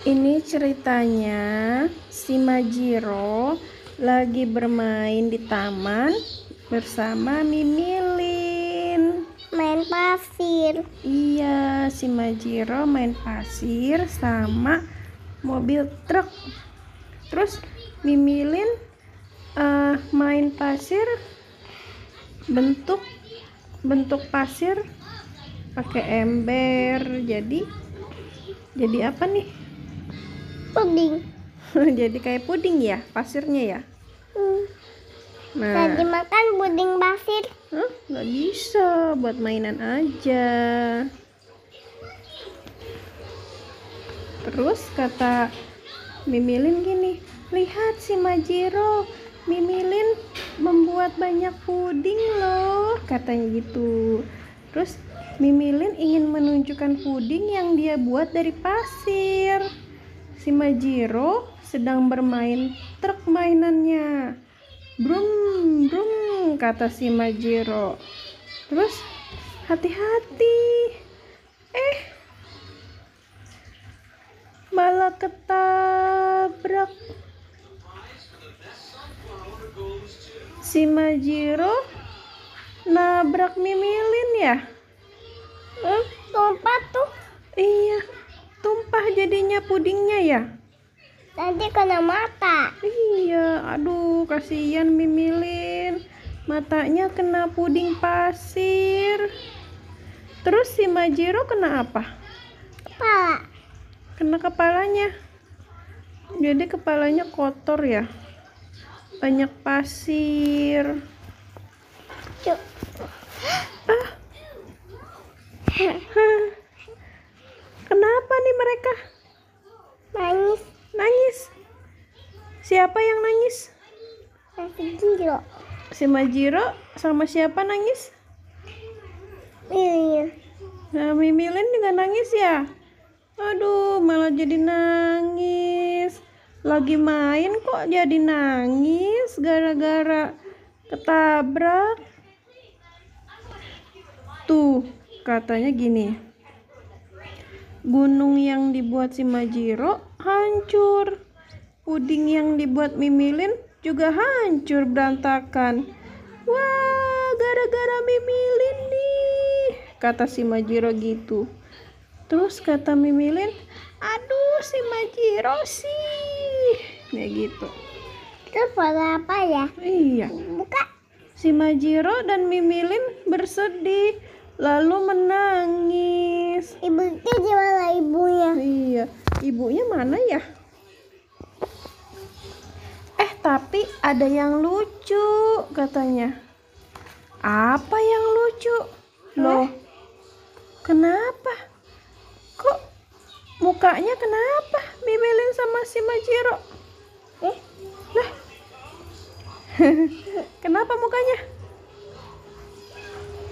Ini ceritanya si Majiro lagi bermain di taman bersama Mimilin. main pasir Iya, si Majiro main pasir sama mobil truk. Terus Mimilin eh, main pasir bentuk bentuk pasir pakai ember. Jadi jadi apa nih? Puding. Jadi kayak puding ya pasirnya ya? Hmm. nah. Tadi makan puding pasir. Hah? nggak bisa buat mainan aja. Terus kata Mimilin gini lihat si Majiro Mimilin membuat banyak puding loh katanya gitu. Terus Mimilin ingin menunjukkan puding yang dia buat dari pasir si Majiro sedang bermain truk mainannya. Brum brum kata si Majiro. Terus hati-hati. Eh malah ketabrak. Si Majiro nabrak Mimilin ya? Hmm, tumpah tuh. Iya tumpah jadinya pudingnya ya nanti kena mata Iya, aduh kasihan Mimilin. Matanya kena puding pasir. Terus si Majiro kena apa? kepala Kena kepalanya. Jadi kepalanya kotor ya. Banyak pasir. Cuk. Ah. Mereka? nangis Nangis. Siapa yang nangis? gila Si Majiro sama siapa nangis? iya Nah, Mimilin juga nangis ya? Aduh, malah jadi nangis. Lagi main kok jadi nangis gara-gara ketabrak. Tuh, katanya gini. Gunung yang dibuat si Majiro hancur. Puding yang dibuat Mimilin juga hancur berantakan. Wah, gara-gara Mimilin nih, kata si Majiro gitu. Terus kata Mimilin, aduh si Majiro sih, kayak gitu. itu pada apa ya Iya, buka si Majiro dan Mimilin bersedih, lalu menangis. Ibunya gimana ibunya Iya, ibunya mana ya? Eh, tapi ada yang lucu katanya. Apa yang lucu? Loh, kenapa? Kok mukanya kenapa? Mimilin sama si Majiro. eh Lah, kenapa mukanya?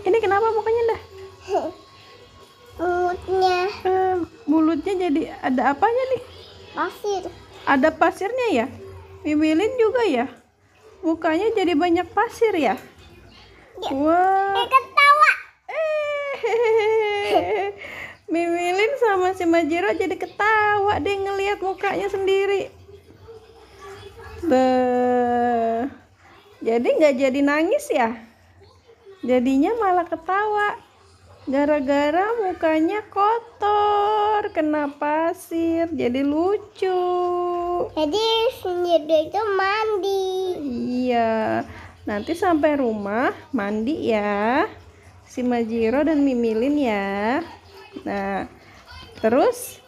Ini kenapa mukanya dah? mulutnya Eh, mulutnya jadi ada apanya nih? pasir Ada pasirnya ya? Mimilin juga ya? Mukanya jadi banyak pasir ya? Ya. Wah. eh ketawa Eh, Mimilin sama si Majiro jadi ketawa deh ngelihat mukanya sendiri. Beuh. Jadi nggak jadi nangis ya? Jadinya malah ketawa. Gara-gara mukanya kotor, kena pasir, jadi lucu. jadi sendiri itu mandi Iya, nanti sampai rumah mandi ya, si Majiro dan Mimilin ya. Nah, terus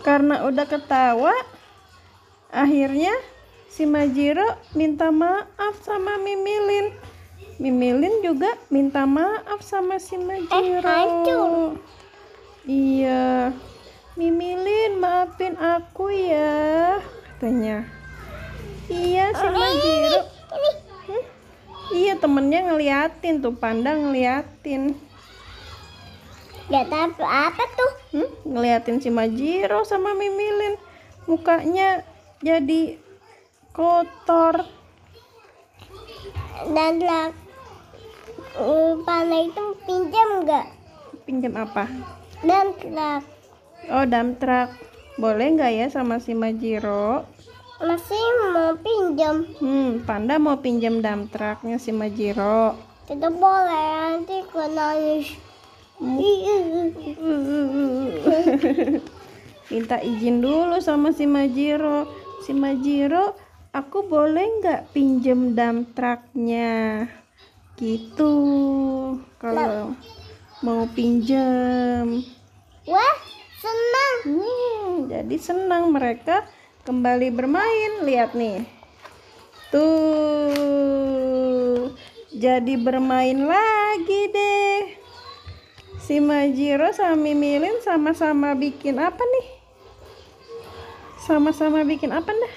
karena udah ketawa, akhirnya si Majiro minta maaf sama Mimilin. Mimilin juga minta maaf sama si Majiro. hancur. Iya, Mimilin maafin aku ya, katanya. Iya, si Majiro. ini Hmm? Iya temennya ngeliatin tuh panda ngeliatin Gak tahu apa tuh hmm? ngeliatin si Majiro sama Mimilin mukanya jadi kotor dan lah panah itu pinjam nggak pinjam apa dan truk oh dump truck Boleh nggak ya sama si Majiro? Masih mau pinjam. Hmm, Panda mau pinjam dump trucknya si Majiro. Tidak boleh nanti aku nangis. Minta izin dulu sama si Majiro. Si Majiro, aku boleh nggak pinjem dump trucknya? Gitu. Kalau mau pinjem. Wah, senang. Hmm, jadi senang mereka kembali bermain. Lihat nih. Tuh. Jadi bermain lagi deh. Si Majiro sama Mimilin sama-sama bikin apa nih? Sama-sama bikin apa dah?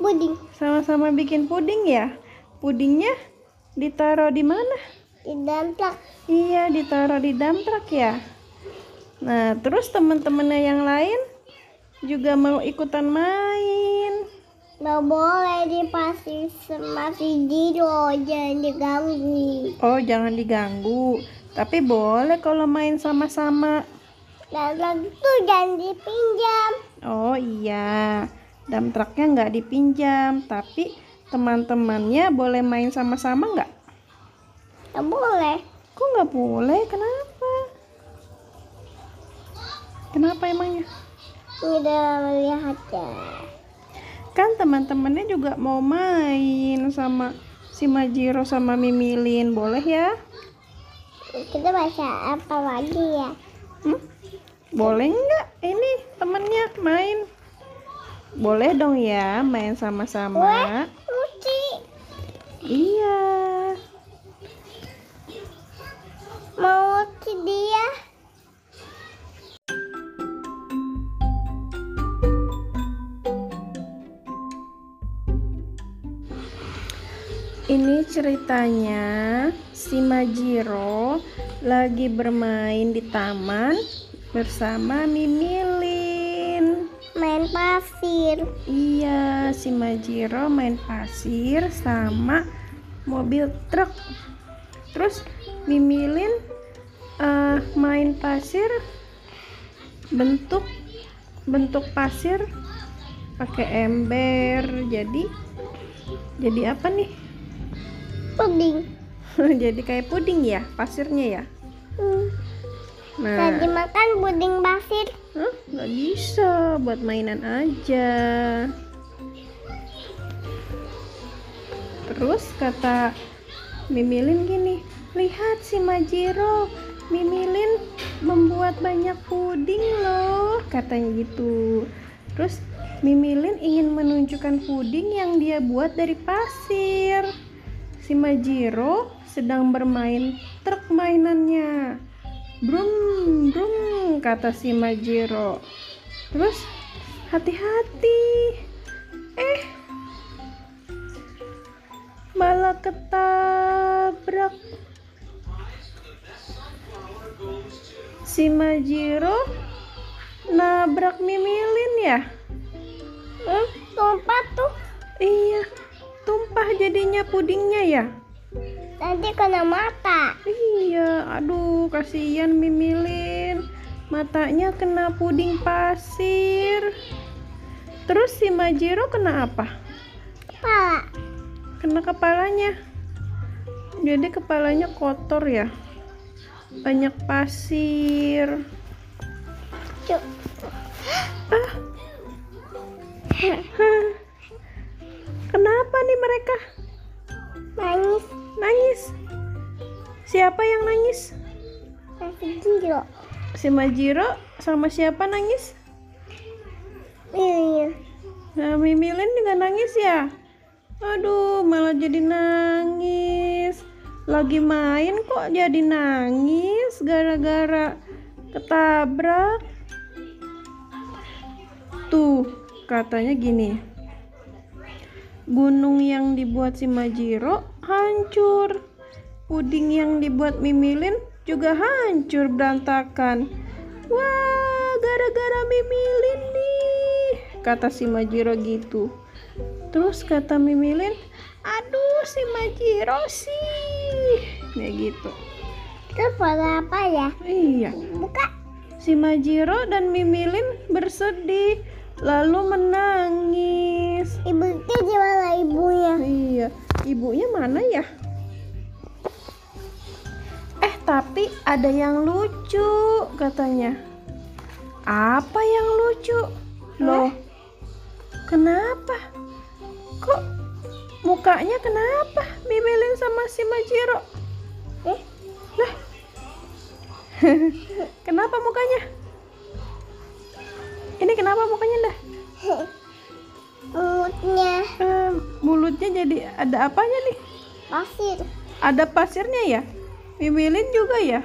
Puding Sama-sama bikin puding ya? Pudingnya ditaruh di mana? di dalam plak. Iya, ditaruh di dump truck ya. Nah, terus teman-temannya yang lain juga mau ikutan main. Nggak boleh dipasang sama si Jiro, jangan diganggu. Oh, jangan diganggu. Tapi boleh kalau main sama-sama. Dan lagi tuh jangan dipinjam. Oh iya, dump trucknya nggak dipinjam, tapi teman-temannya boleh main sama-sama nggak? Nggak boleh. Kok nggak boleh? Kenapa? Kenapa emangnya? Tidak melihatnya. Kan teman-temannya juga mau main sama si Majiro sama Mimilin, boleh ya? Kita baca apa lagi ya? Hmm? Boleh nggak ini temennya main? Boleh dong ya main sama-sama. Iya. Mau lucu dia. Ini ceritanya si Majiro lagi bermain di taman bersama Mimilin. Main pasir. Iya, si Majiro main pasir sama mobil truk. Terus Mimilin eh, main pasir bentuk bentuk pasir pakai ember. Jadi jadi apa nih? Puding. jadi kayak puding ya pasirnya ya. Hmm. Nah, Tadi makan puding pasir. Nggak bisa buat mainan aja. Terus kata Mimilin gini, lihat si Majiro, Mimilin membuat banyak puding loh, katanya gitu. Terus Mimilin ingin menunjukkan puding yang dia buat dari pasir. Si Majiro sedang bermain truk mainannya. Brum, brum, kata si Majiro. Terus, hati-hati. Eh, malah ketabrak. Si Majiro nabrak Mimilin ya? Hmm, tumpah tuh. Iya, tumpah jadinya pudingnya ya? Nanti kena mata. Iya, aduh kasihan Mimilin. Matanya kena puding pasir. Terus si Majiro kena apa? Kepala. Kena kepalanya. Jadi kepalanya kotor ya. Banyak pasir. Cuk. Ah. Kenapa nih mereka Nangis. nangis? Siapa yang nangis? Masih Jiro. Si Majiro sama siapa nangis? Iya. Nah, Mimilin juga nangis ya? Aduh, malah jadi nangis. Lagi main kok jadi nangis gara-gara ketabrak. Tuh, katanya gini. Gunung yang dibuat si Majiro hancur. Puding yang dibuat Mimilin juga hancur berantakan. Wah, gara-gara Mimilin nih, kata si Majiro gitu. Terus kata Mimilin, aduh si Majiro sih, kayak gitu. Itu foto apa ya? Iya, Buka. si Majiro dan Mimilin bersedih, lalu menangis. Ibu itu gimana ibunya? Iya, ibunya mana ya? Eh, tapi ada yang lucu katanya. Apa yang lucu? Loh, kenapa? Kok mukanya kenapa? Mimilin sama si Majiro. Eh, Lah. kenapa mukanya? Ini kenapa mukanya dah? mulutnya Eh, mulutnya jadi ada apanya nih? pasir. Ada pasirnya ya? Mimilin juga ya?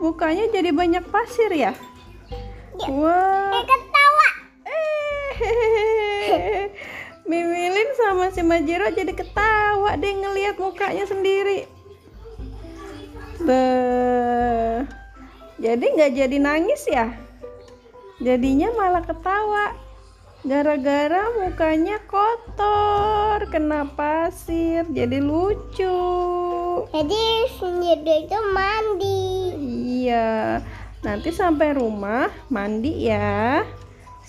Mukanya jadi banyak pasir ya? Ya. Wah. Eh, ketawa. Eh, Mimilin sama si Majiro jadi ketawa deh ngelihat mukanya sendiri. Beuh. Jadi nggak jadi nangis ya? Jadinya malah ketawa. Gara-gara mukanya kotor, kena pasir, jadi lucu. Jadi sendiri itu mandi. Iya, nanti sampai rumah mandi ya.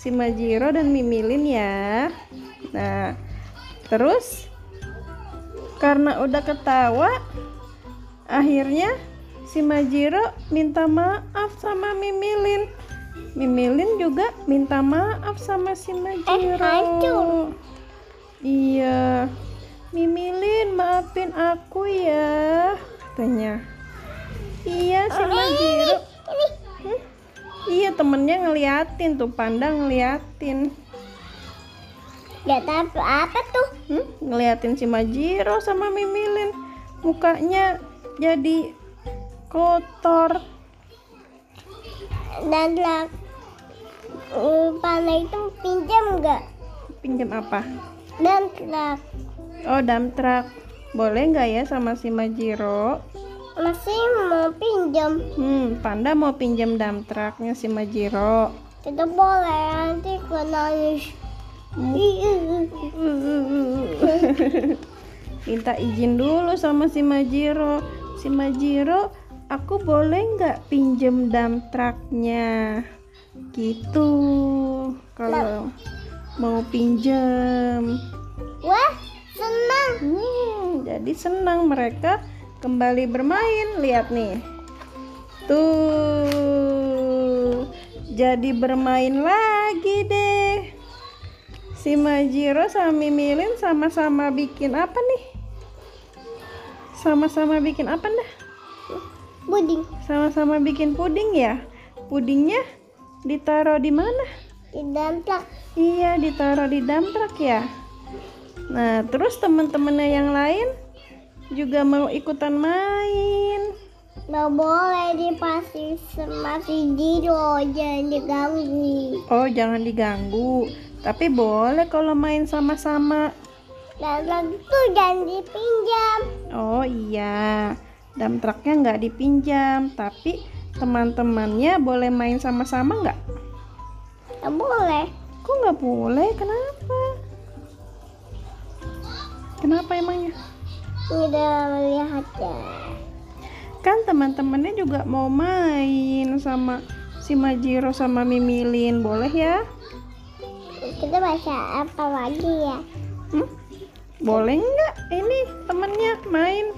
Si Majiro dan Mimilin ya. Nah, terus karena udah ketawa, akhirnya si Majiro minta maaf sama Mimilin. Mimilin juga minta maaf sama si Majiro. hancur. Iya. Mimilin maafin aku ya, katanya. Iya si Majiro. Iya temennya ngeliatin tuh, panda ngeliatin. Gak tahu apa tuh. Hmm? Ngeliatin si Majiro sama Mimilin. Mukanya jadi kotor. Dan lah, uh, panah itu pinjam nggak? Pinjam apa? Dan lah, Oh, dump truck. Boleh nggak ya sama si Majiro? Masih mau pinjam. Hmm, panda mau pinjam dump trucknya si Majiro. Tidak boleh nanti gue nangis. Minta izin dulu sama si Majiro. Si Majiro, aku boleh nggak pinjem dump trucknya? Gitu. Kalau mau pinjem. Wah, senang. Hmm, jadi senang mereka kembali bermain. Lihat nih. Tuh. Jadi bermain lagi deh. Si Majiro sama Mimilin sama-sama bikin apa nih? Sama-sama bikin apa dah? Puding Sama-sama bikin puding ya? Pudingnya ditaruh di mana? di dalam truk. Iya, ditaruh di dump truck ya. Nah, terus teman-temannya yang lain juga mau ikutan main. Nggak boleh dipasih sama si Jiro, jangan diganggu. Oh, jangan diganggu. Tapi boleh kalau main sama-sama. Dan tuh jangan dipinjam. Oh iya, dump trucknya nggak dipinjam, tapi teman-temannya boleh main sama-sama nggak? Nggak boleh. Kok nggak boleh? Kenapa? Kenapa emangnya? Tidak melihatnya. Kan teman-temannya juga mau main sama si Majiro sama Mimilin, boleh ya? Kita baca apa lagi ya? Hmm? Boleh nggak ini temennya main?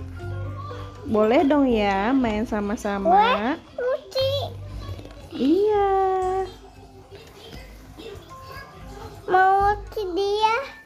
Boleh dong ya main sama-sama. Iya. Mau ke dia